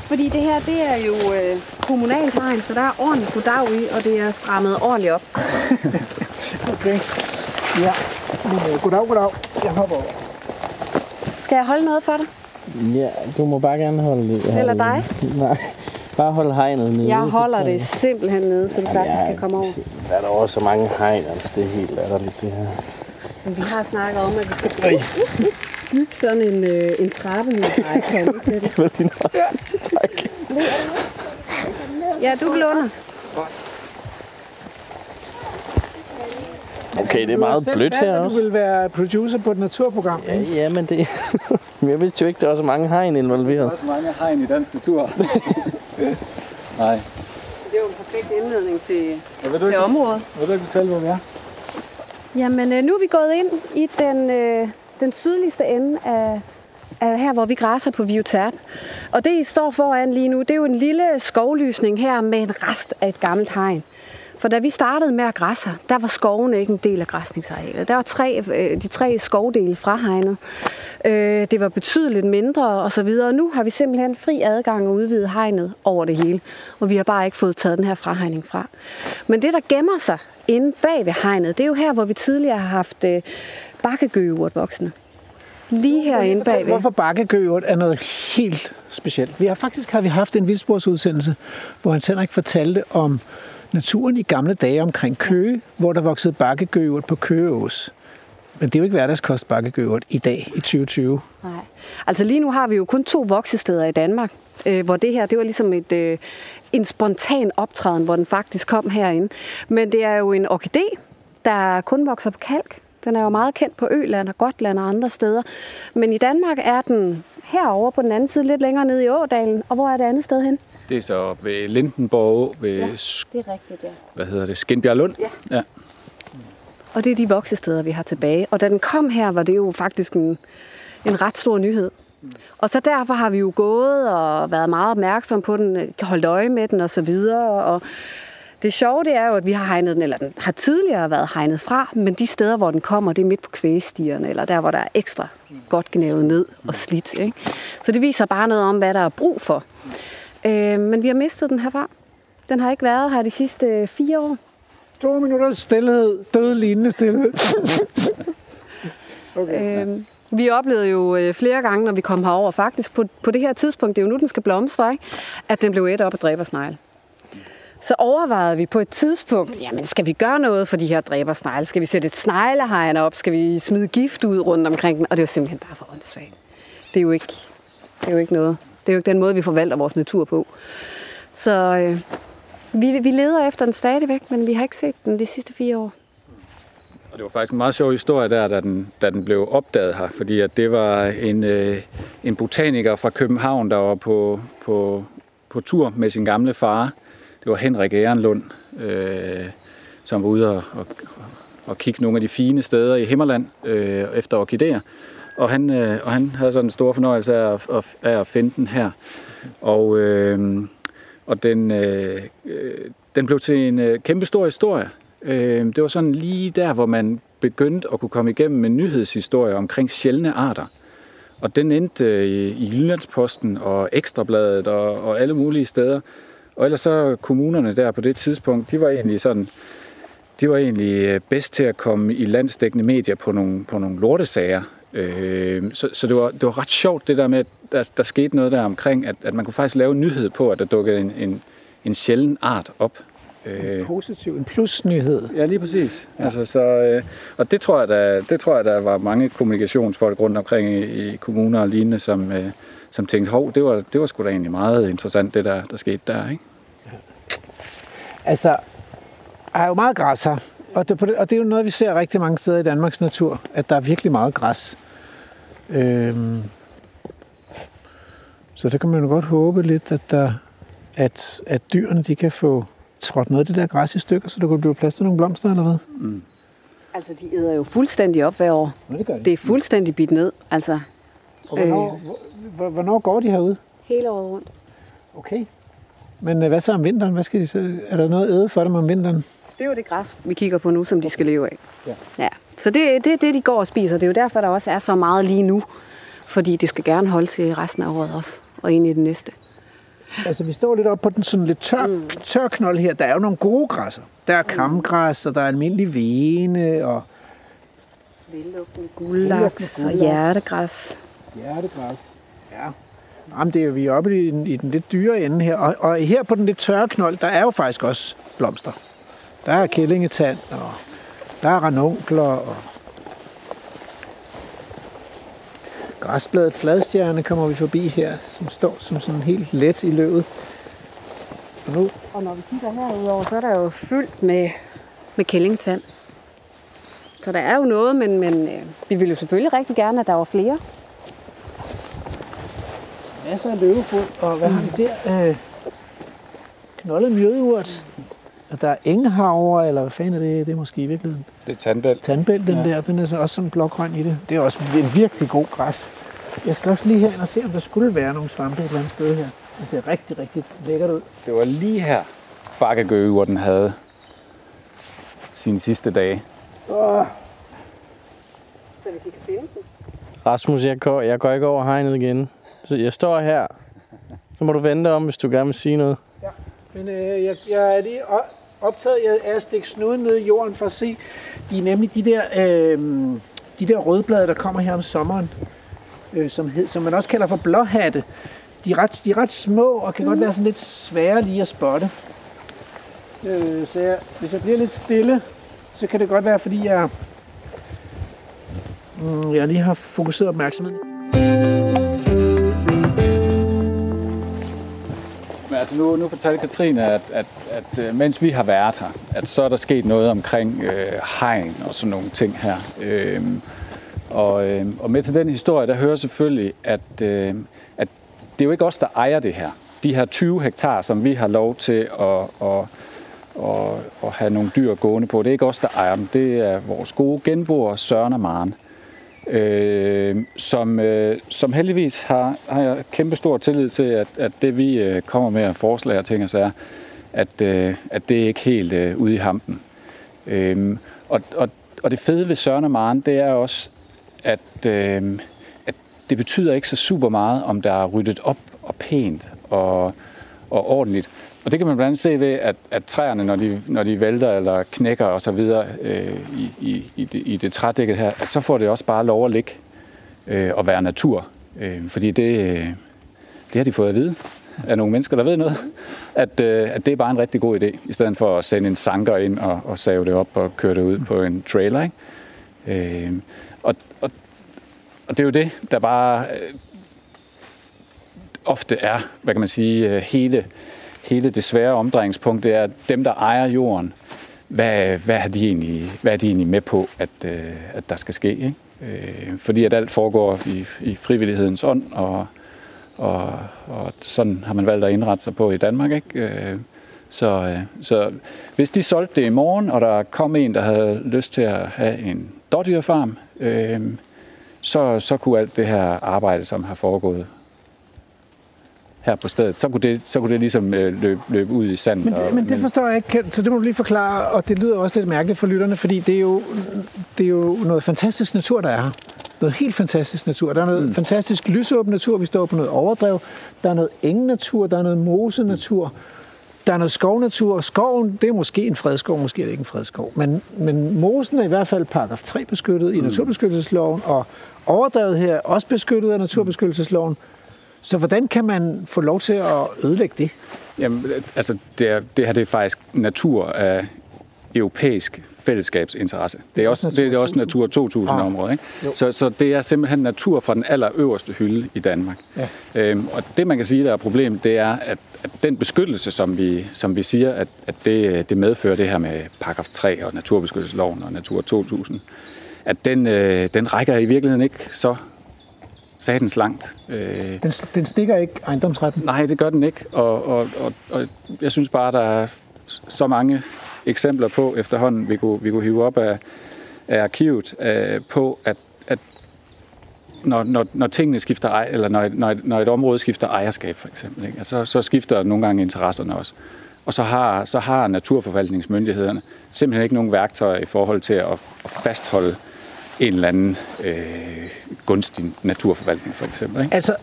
Speaker 5: Fordi det her, det er jo øh, kommunalt hegn, så der er ordentligt goddag i, og det er strammet ordentligt op.
Speaker 3: Okay. Ja, men øh, goddag, goddag. Jeg hopper over.
Speaker 5: Skal jeg holde noget for dig?
Speaker 1: Ja, du må bare gerne holde det.
Speaker 5: Eller dig?
Speaker 1: Nej, bare hold hegnet nede.
Speaker 5: Jeg holder det simpelthen nede, så du sagtens
Speaker 1: Ja,
Speaker 5: kan komme over.
Speaker 1: Der er der også så mange hegn, altså det er helt latterligt det her.
Speaker 5: Men vi har snakket om, at vi skal bygge, bygge sådan en, øh, en trappe med til det.
Speaker 1: Tak.
Speaker 5: Ja, du vil under.
Speaker 1: Okay, det er meget blødt her
Speaker 3: at
Speaker 1: også.
Speaker 3: Du vil være producer på et naturprogram.
Speaker 1: Ja,
Speaker 3: ikke?
Speaker 1: ja, men det... Men jeg vidste jo ikke, der var så mange hegn involveret.
Speaker 6: også mange hegn i dansk natur. Nej.
Speaker 5: Det er jo en perfekt indledning til,
Speaker 6: Ja, vil, du
Speaker 5: til
Speaker 6: ikke,
Speaker 5: området.
Speaker 6: vil du ikke fortælle, hvor vi er?
Speaker 5: Jamen, øh, nu er vi gået ind i den, øh, den sydligste ende af, af her, hvor vi græser på Viotert. Og det, I står foran lige nu, det er jo en lille skovlysning her med en rest af et gammelt hegn. For da vi startede med at græsse, her, der var skoven ikke en del af græsningsarealet. Der var tre, øh, de tre skovdele fra hegnet. Øh, det var betydeligt mindre og så videre. Og nu har vi simpelthen fri adgang og udvidet hegnet over det hele. Og vi har bare ikke fået taget den her frahegning fra. Men det, der gemmer sig inde bag ved hegnet, det er jo her, hvor vi tidligere har haft øh, bakkegøgeurt voksne. Lige herinde
Speaker 3: Fortæl,
Speaker 5: bagved.
Speaker 3: Hvorfor bakkegøert er noget helt specielt. Vi har faktisk har vi haft en vildsporsudsendelse, hvor Hans Henrik fortalte om naturen i gamle dage omkring Køge, hvor der voksede bakkegøert på Køgeås. Men det er jo ikke hverdagskost bakkegøert i dag, i 2020.
Speaker 5: Nej. Altså lige nu har vi jo kun to voksesteder i Danmark, øh, hvor det her, det var ligesom et, øh, en spontan optræden, hvor den faktisk kom herinde. Men det er jo en orkidé, der kun vokser på kalk. Den er jo meget kendt på Øland og Gotland og andre steder. Men i Danmark er den herovre på den anden side, lidt længere nede i Ådalen. Og hvor er det andet sted hen?
Speaker 6: Det er så ved Lindenborg ved, ja.
Speaker 5: Det er rigtigt, ja.
Speaker 6: hvad hedder det, Skinbjerg Lund.
Speaker 5: Ja.
Speaker 6: ja.
Speaker 5: Og det er de voksesteder, vi har tilbage. Og da den kom her, var det jo faktisk en, en ret stor nyhed. Og så derfor har vi jo gået og været meget opmærksom på den, holdt øje med den og så videre. Og det sjove det er jo, at vi har hegnet den, eller den har tidligere været hegnet fra, men de steder, hvor den kommer, det er midt på kvægestierne, eller der, hvor der er ekstra godt gnævet ned og slidt. Ikke? Så det viser bare noget om, hvad der er brug for. Øh, men vi har mistet den herfra. Den har ikke været her de sidste fire år.
Speaker 3: To minutter stillhed, død lignende stillhed.
Speaker 5: Okay. Øh, vi oplevede jo øh, flere gange, når vi kom herover, faktisk på, på det her tidspunkt, det er jo nu, den skal blomstre, ikke? at den blev et op af dræbersnegle. Så overvejede vi på et tidspunkt, jamen skal vi gøre noget for de her dræbersnegle? Skal vi sætte et sneglehegn op? Skal vi smide gift ud rundt omkring den? Og det var simpelthen bare for åndssvagt. Det er jo ikke, det er jo ikke noget. Det er jo ikke den måde, vi forvalter vores natur på. Så øh, vi, vi leder efter den stadigvæk, men vi har ikke set den de sidste fire år.
Speaker 6: Og det var faktisk en meget sjov historie der, da den, da den blev opdaget her, fordi at det var en, øh, en botaniker fra København, der var på, på, på tur med sin gamle far. Det var Henrik Ehrenlund, øh, som var ude og, og, og kigge nogle af de fine steder i Himmerland øh, efter orkideer. Og han, øh, og han havde sådan en stor fornøjelse af at, af, af at finde den her. Og, øh, og den, øh, øh, den blev til en øh, kæmpe stor historie. Øh, det var sådan lige der, hvor man begyndte at kunne komme igennem med nyhedshistorier omkring sjældne arter. Og den endte øh, i, i Jyllandsposten og Ekstrabladet og, og alle mulige steder. Og ellers så kommunerne der på det tidspunkt, de var egentlig sådan, de var egentlig øh, bedst til at komme i landsdækkende medier på nogle, på nogle lortesager. Øh, så så det, var, det var ret sjovt det der med, at der, der skete noget der omkring, at, at man kunne faktisk lave en nyhed på, at der dukkede en, en, en sjælden art op.
Speaker 3: En positiv, en plusnyhed.
Speaker 6: Ja, lige præcis. Ja. Altså, så, øh, og det tror, jeg, der, det tror jeg, der var mange kommunikationsfolk rundt omkring i, i kommuner og lignende, som, øh, som tænkte, hov, det var, det var sgu da egentlig meget interessant, det der, der skete der, ikke?
Speaker 3: Altså, der er jo meget græs her. Og det, og det er jo noget, vi ser rigtig mange steder i Danmarks natur, at der er virkelig meget græs. Øhm, så der kan man jo godt håbe lidt, at, der, at, at dyrene de kan få trådt noget af det der græs i stykker, så der kunne blive plads til nogle blomster eller hvad?
Speaker 5: Altså, de æder jo fuldstændig op hver år.
Speaker 3: Nå, det gør de.
Speaker 5: Det er fuldstændig bidt ned, altså
Speaker 3: Og hvornår, hvor, hvornår går de herude?
Speaker 5: hele året rundt.
Speaker 3: Okay. Men øh, hvad så om vinteren? Hvad skal de så? Er der noget æde for dem om vinteren?
Speaker 5: Det er jo det græs, vi kigger på nu, som de skal leve af.
Speaker 3: Ja.
Speaker 5: ja. Så det, det er det, de går og spiser. Det er jo derfor, der også er så meget lige nu. Fordi det skal gerne holde til resten af året også, og ind i det næste.
Speaker 3: Altså, vi står lidt op på den sådan lidt tør, mm. tør knold her. Der er jo nogle gode græsser. Der er kamgræs, og der er almindelig vene, og
Speaker 5: Vildlugten, guldlaks og hjertegræs
Speaker 3: hjertegræs. Ja. Jamen, det er vi er oppe i den, i den lidt dyre ende her. Og, og her på den lidt tørre knold, der er jo faktisk også blomster. Der er kællingetand, og der er ranunkler, og græsbladet fladstjerne kommer vi forbi her, som står som sådan helt let i løvet. Og nu,
Speaker 5: Og når vi kigger herudover, så er der jo fyldt med, med kællingetand. Så der er jo noget, men, men øh, vi ville jo selvfølgelig rigtig gerne, at der var flere.
Speaker 3: Masser af løvefod, og hvad har vi der? Øh, knoldet mjødeurt. Og der er engehavre, eller hvad fanden er det? Det er måske i virkeligheden
Speaker 6: Det er tandbæl.
Speaker 3: tandbæl, den
Speaker 6: Ja.
Speaker 3: der. Den er så også sådan blågrøn i det. Det er også en virkelig god græs. Jeg skal også lige hen og se, om der skulle være nogle svampe et eller andet sted her. Det ser rigtig, rigtig lækkert ud.
Speaker 6: Det var lige her, Bakkegøge, hvor den havde sine sidste dage.
Speaker 5: Så hvis I kan finde den.
Speaker 1: Rasmus, jeg går, jeg går ikke over hegnet igen. Så jeg står her. Så må du vente om, hvis du gerne vil sige noget.
Speaker 3: Ja, Men øh, jeg, jeg er lige optaget af at stikke snuden ned i jorden for at se. De er nemlig de der, øh, de der rødblade, der kommer her om sommeren, øh, som, hed, som man også kalder for blåhatte. De er ret, de er ret små og kan mm. godt være sådan lidt svære lige at spotte. Øh, så jeg, hvis jeg bliver lidt stille, så kan det godt være, fordi jeg, mm, jeg lige har fokuseret opmærksomheden.
Speaker 6: Altså nu, nu fortalte Katrine, at, at, at øh, mens vi har været her, at så er der sket noget omkring øh, hegn og sådan nogle ting her. Øh, og, øh, og med til den historie, der hører selvfølgelig, at, øh, at det er jo ikke os, der ejer det her. De her 20 hektar, som vi har lov til at, at, at, at have nogle dyr gående på, det er ikke os, der ejer dem. Det er vores gode genboer, Søren og Maren øh, som, øh, som heldigvis har, har jeg kæmpe stor tillid til, at, at det vi øh, kommer med af forslag og ting og sager, at, øh, at det er ikke helt øh, ude i hampen. Øh, og, og, og det fede ved Søren og Maren, det er også, at, øh, at det betyder ikke så super meget, om der er ryddet op og pænt og, og ordentligt. Og det kan man blandt andet se ved, at, at træerne, når de, når de vælter eller knækker og så videre øh, i, i, i, det, i det trædækket her, at så får det også bare lov at ligge øh, og være natur. Øh, fordi det, øh, det har de fået at vide af nogle mennesker, der ved noget, at, øh, at det er bare en rigtig god idé, i stedet for at sende en sanker ind og, og save det op og køre det ud på en trailer. Ikke? Øh, og, og, og det er jo det, der bare øh, ofte er, hvad kan man sige, øh, hele, hele det svære omdrejningspunkt, det er, at dem, der ejer jorden, hvad, hvad, er, de egentlig, hvad er de egentlig med på, at, øh, at der skal ske? Ikke? Øh, fordi at alt foregår i, i frivillighedens ånd, og, og, og sådan har man valgt at indrette sig på i Danmark. Ikke? Øh, så, øh, så hvis de solgte det i morgen, og der kom en, der havde lyst til at have en dårdyrfarm, øh, så, så kunne alt det her arbejde, som har foregået her på stedet, så kunne det, så kunne det ligesom øh, løbe, løbe ud i sandet.
Speaker 3: Men,
Speaker 6: og-
Speaker 3: men det forstår jeg ikke, så det må du lige forklare, og det lyder også lidt mærkeligt for lytterne, fordi det er jo, det er jo noget fantastisk natur, der er her. Noget helt fantastisk natur. Der er noget mm. fantastisk lysåben natur, vi står på noget overdrev. Der er noget ingen natur, der er noget mosenatur. Der er noget skovnatur. Skoven, det er måske en fredskov, måske er det ikke en fredskov. Men, men mosen er i hvert fald paragraf 3 beskyttet i naturbeskyttelsesloven, og overdrevet her er også beskyttet af naturbeskyttelsesloven. Så hvordan kan man få lov til at ødelægge det?
Speaker 6: Jamen, altså, det, er, det her det er faktisk natur af europæisk fællesskabsinteresse. Det er også, det er også Natur 2000
Speaker 3: Ah,
Speaker 6: område. Ikke? Så, så det er simpelthen natur fra den allerøverste hylde i Danmark.
Speaker 3: Ja.
Speaker 6: Øhm, og det, man kan sige, der er problemet, det er, at, at den beskyttelse, som vi, som vi siger, at, at det, det medfører det her med paragraf 3 og naturbeskyttelsesloven og Natur 2000, at den, øh, den rækker i virkeligheden ikke så satans langt. Øh,
Speaker 3: Den, den stikker ikke ejendomsretten.
Speaker 6: Nej, det gør den ikke. Og, og, og, og jeg synes bare, der er så mange eksempler på efterhånden, vi kunne, vi kunne hive op af, af arkivet, øh, på at, at når, når, når tingene skifter ej, eller når, når, et, når et område skifter ejerskab for eksempel, ikke? Altså, så skifter nogle gange interesserne også. Og så har, så har naturforvaltningsmyndighederne simpelthen ikke nogen værktøjer i forhold til at, at fastholde en eller anden øh, gunstig naturforvaltning for eksempel. Ikke?
Speaker 3: Altså,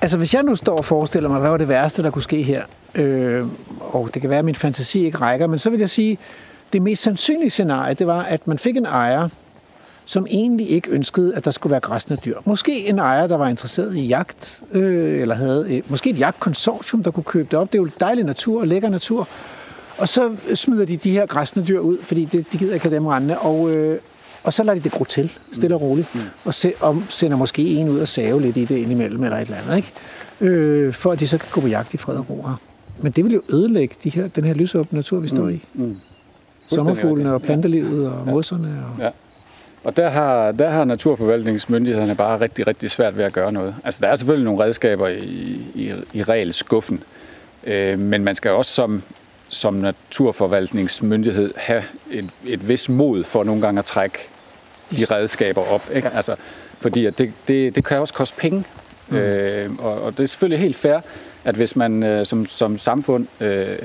Speaker 3: altså, hvis jeg nu står og forestiller mig, hvad var det værste, der kunne ske her, øh, og det kan være, at min fantasi ikke rækker, men så vil jeg sige, det mest sandsynlige scenarie, det var, at man fik en ejer, som egentlig ikke ønskede, at der skulle være græsne dyr. Måske en ejer, der var interesseret i jagt, øh, eller havde øh, måske et jagtkonsortium, der kunne købe det op. Det er jo dejlig natur og lækker natur. Og så smider de de her græsne dyr ud, fordi det, de gider ikke have dem rende. Og, øh, og så lader de det gro til, stille og roligt. Og, se, og sender måske en ud og save lidt i det indimellem, eller et eller andet. Ikke? Øh, for at de så kan gå på jagt i fred og ro her. Men det vil jo ødelægge de her, den her lysåbne natur, vi står i.
Speaker 6: Mm.
Speaker 3: Sommerfuglene og plantelivet og mosserne. Og...
Speaker 6: Ja. Og der har, der har naturforvaltningsmyndighederne bare rigtig, rigtig svært ved at gøre noget. Altså, der er selvfølgelig nogle redskaber i, i, i regelskuffen, øh, men man skal også som, som naturforvaltningsmyndighed have et, et vis mod for nogle gange at trække de redskaber op. Ikke? Altså, fordi at det, det, det kan også koste penge. Mm. Øh, og, og det er selvfølgelig helt fair, at hvis man øh, som, som samfund øh,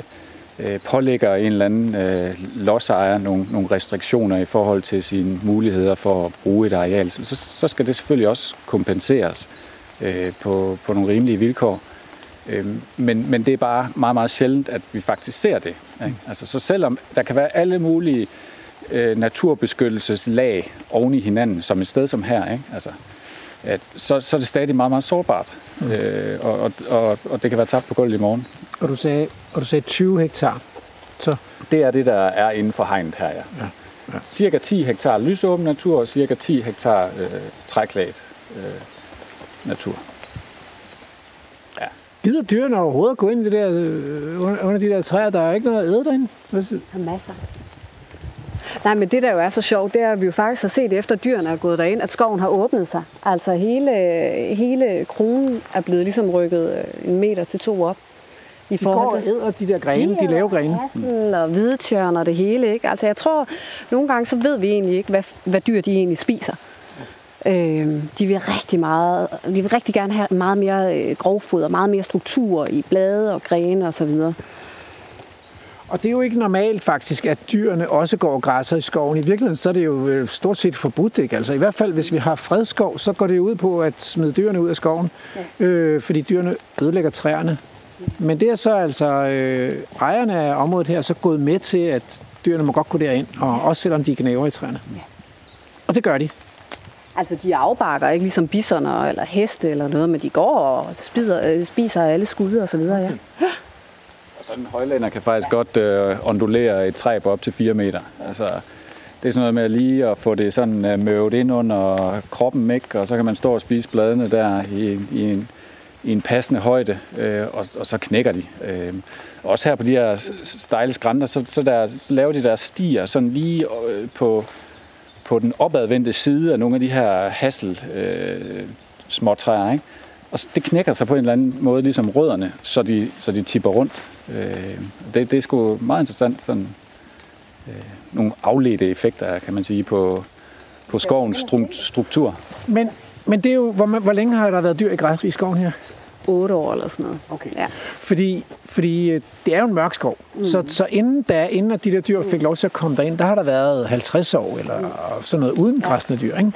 Speaker 6: øh, pålægger en eller anden øh, lodsejer nogle, nogle restriktioner i forhold til sine muligheder for at bruge et areal, så, så skal det selvfølgelig også kompenseres øh, på, på nogle rimelige vilkår. Øh, men, men det er bare meget, meget sjældent, at vi faktisk ser det. Ikke? Altså, så selvom der kan være alle mulige øh, naturbeskyttelseslag oven i hinanden, som et sted som her, ikke? Altså, at, så, så er det stadig meget, meget sårbart. Mm. Øh, og, og, og, og det kan være tabt på gulvet i morgen.
Speaker 3: Og du sagde, og du sagde 20 hektar. Så
Speaker 6: Det er det, der er inden for hegnet her, ja.
Speaker 3: Ja, ja.
Speaker 6: Cirka 10 hektar lysåben natur og cirka 10 hektar øh, træklædt øh, natur.
Speaker 3: gider dyrene overhovedet at gå ind i det der, øh, under, de der træer? Der er ikke noget at æde derinde.
Speaker 5: Der er masser. Nej, men det der jo er så sjovt, det er, at vi jo faktisk har set efter dyrene er gået derind, at skoven har åbnet sig. Altså hele, hele kronen er blevet ligesom rykket øh, en meter til to op. I
Speaker 3: De går og æder de der grene, de lave grene.
Speaker 5: Hassen og hvidtjørn og det hele. Ikke? Altså jeg tror, nogle gange så ved vi egentlig ikke, hvad, hvad dyr de egentlig spiser. Øh, de vil rigtig meget, de vil rigtig gerne have meget mere øh, grovfoder, meget mere struktur i blade og grene og så videre.
Speaker 3: Og det er jo ikke normalt faktisk, at dyrene også går og græsser i skoven. I virkeligheden så er det jo øh, stort set forbudt. Ikke? Altså, I hvert fald, hvis vi har fredskov, så går det ud på at smide dyrene ud af skoven, ja. øh, fordi dyrene ødelægger træerne. Men det er så altså øh, ejerne af området her så gået med til, at dyrene må godt gå derind, og også selvom de knæver i træerne.
Speaker 5: Ja.
Speaker 3: Og det gør de.
Speaker 5: Altså de afbakker ikke ligesom bisoner eller heste eller noget, men de går og spiser, øh, spiser alle skud og så videre. Ja.
Speaker 6: Og sådan en højlænder kan faktisk godt øh, ondulere et træ på op til 4 meter. Altså, det er sådan noget med lige at få det sådan øh, møvet ind under kroppen, ikke? og så kan man stå og spise bladene der i, i, en, i en passende højde, øh, og, og så knækker de. Øh, også her på de her stejle skrænter, så, så, der, så laver de der stier sådan lige øh, på, på den opadvendte side af nogle af de her hassel øh, småtræer, ikke? Og det knækker sig på en eller anden måde, ligesom rødderne, så de, så de tipper rundt. Øh, det, det er sgu meget interessant, sådan øh, nogle afledte effekter, kan man sige, på, på skovens stru- struktur.
Speaker 3: Men, men det er jo, hvor, man- hvor længe har der været dyr i græs i skoven her?
Speaker 5: 8 år eller sådan noget.
Speaker 3: Okay.
Speaker 5: Ja.
Speaker 3: Fordi, fordi øh, det er jo en mørk skov. Mm. Så, så inden, da, inden at de der dyr fik lov til at komme derind, der har der været 50 år eller sådan noget uden græsne dyr. Ikke?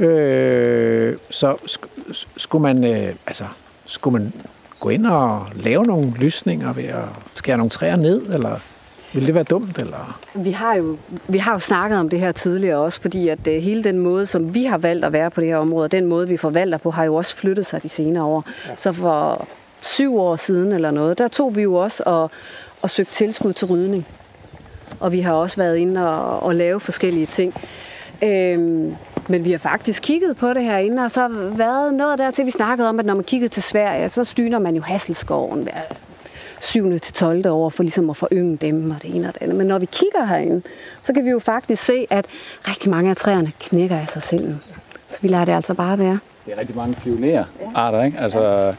Speaker 3: Øh, så sk- skulle man, øh, altså, skulle man gå ind og lave nogle lysninger ved at skære nogle træer ned, eller ville det være dumt? Eller?
Speaker 5: Vi har, jo, vi har jo snakket om det her tidligere også, fordi at øh, hele den måde, som vi har valgt at være på det her område, den måde, vi forvalter på, har jo også flyttet sig de senere år. Ja. Så for syv år siden eller noget, der tog vi jo også og, og søgte tilskud til rydning. Og vi har også været inde og, og lave forskellige ting. Øhm, men vi har faktisk kigget på det herinde, og så har været noget der til, vi snakkede om, at når man kiggede til Sverige, så styner man jo Hasselskoven hver 7. til 12. år for ligesom at forynge dem og det ene og det andet. Men når vi kigger herinde, så kan vi jo faktisk se, at rigtig mange af træerne knækker af sig selv. Så vi lader det altså bare være.
Speaker 6: Det er rigtig mange pionerarter, ikke? Altså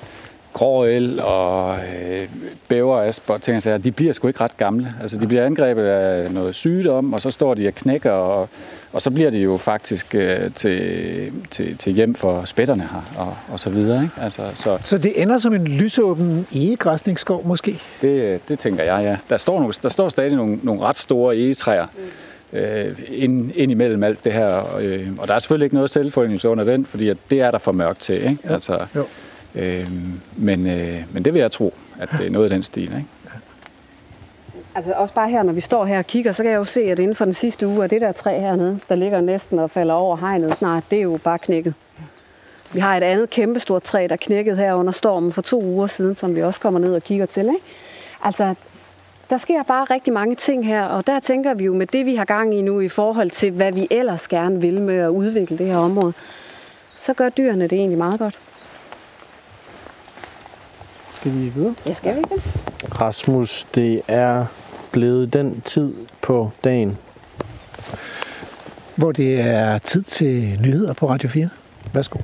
Speaker 6: gråel og øh, bæverasp og ting og sager, de bliver sgu ikke ret gamle. Altså de bliver angrebet af noget sygdom, og så står de og knækker, og, og så bliver de jo faktisk øh, til, til, til hjem for spætterne her, og, og så videre, ikke? Altså, så
Speaker 3: Så det ender som en lysåben egegræsningsskov måske?
Speaker 6: det, det tænker jeg, ja. Der står, nogle, der står stadig nogle, nogle ret store egetræer øh, ind, ind imellem alt det her. Øh, og der er selvfølgelig ikke noget selvforyngelse under den, fordi at det er der for mørkt til. Ikke? Altså,
Speaker 3: Jo.
Speaker 6: øh, men, øh, men det vil jeg tro, at det er noget af den stil. Ikke?
Speaker 5: Altså også bare her, når vi står her og kigger, så kan jeg jo se, at inden for den sidste uge, at det der træ hernede, der ligger næsten og falder over hegnet snart, det er jo bare knækket. Vi har et andet kæmpestort træ, der knækkede her under stormen for to uger siden, som vi også kommer ned og kigger til. Ikke? Altså, der sker bare rigtig mange ting her, og der tænker vi jo med det, vi har gang i nu i forhold til, hvad vi ellers gerne vil med at udvikle det her område, så gør dyrene det egentlig meget godt.
Speaker 1: Skal vi videre?
Speaker 5: Ja, skal vi ikke det?
Speaker 1: Rasmus, det er blevet den tid på dagen,
Speaker 3: hvor det er tid til nyheder på Radio 4. Værsgo.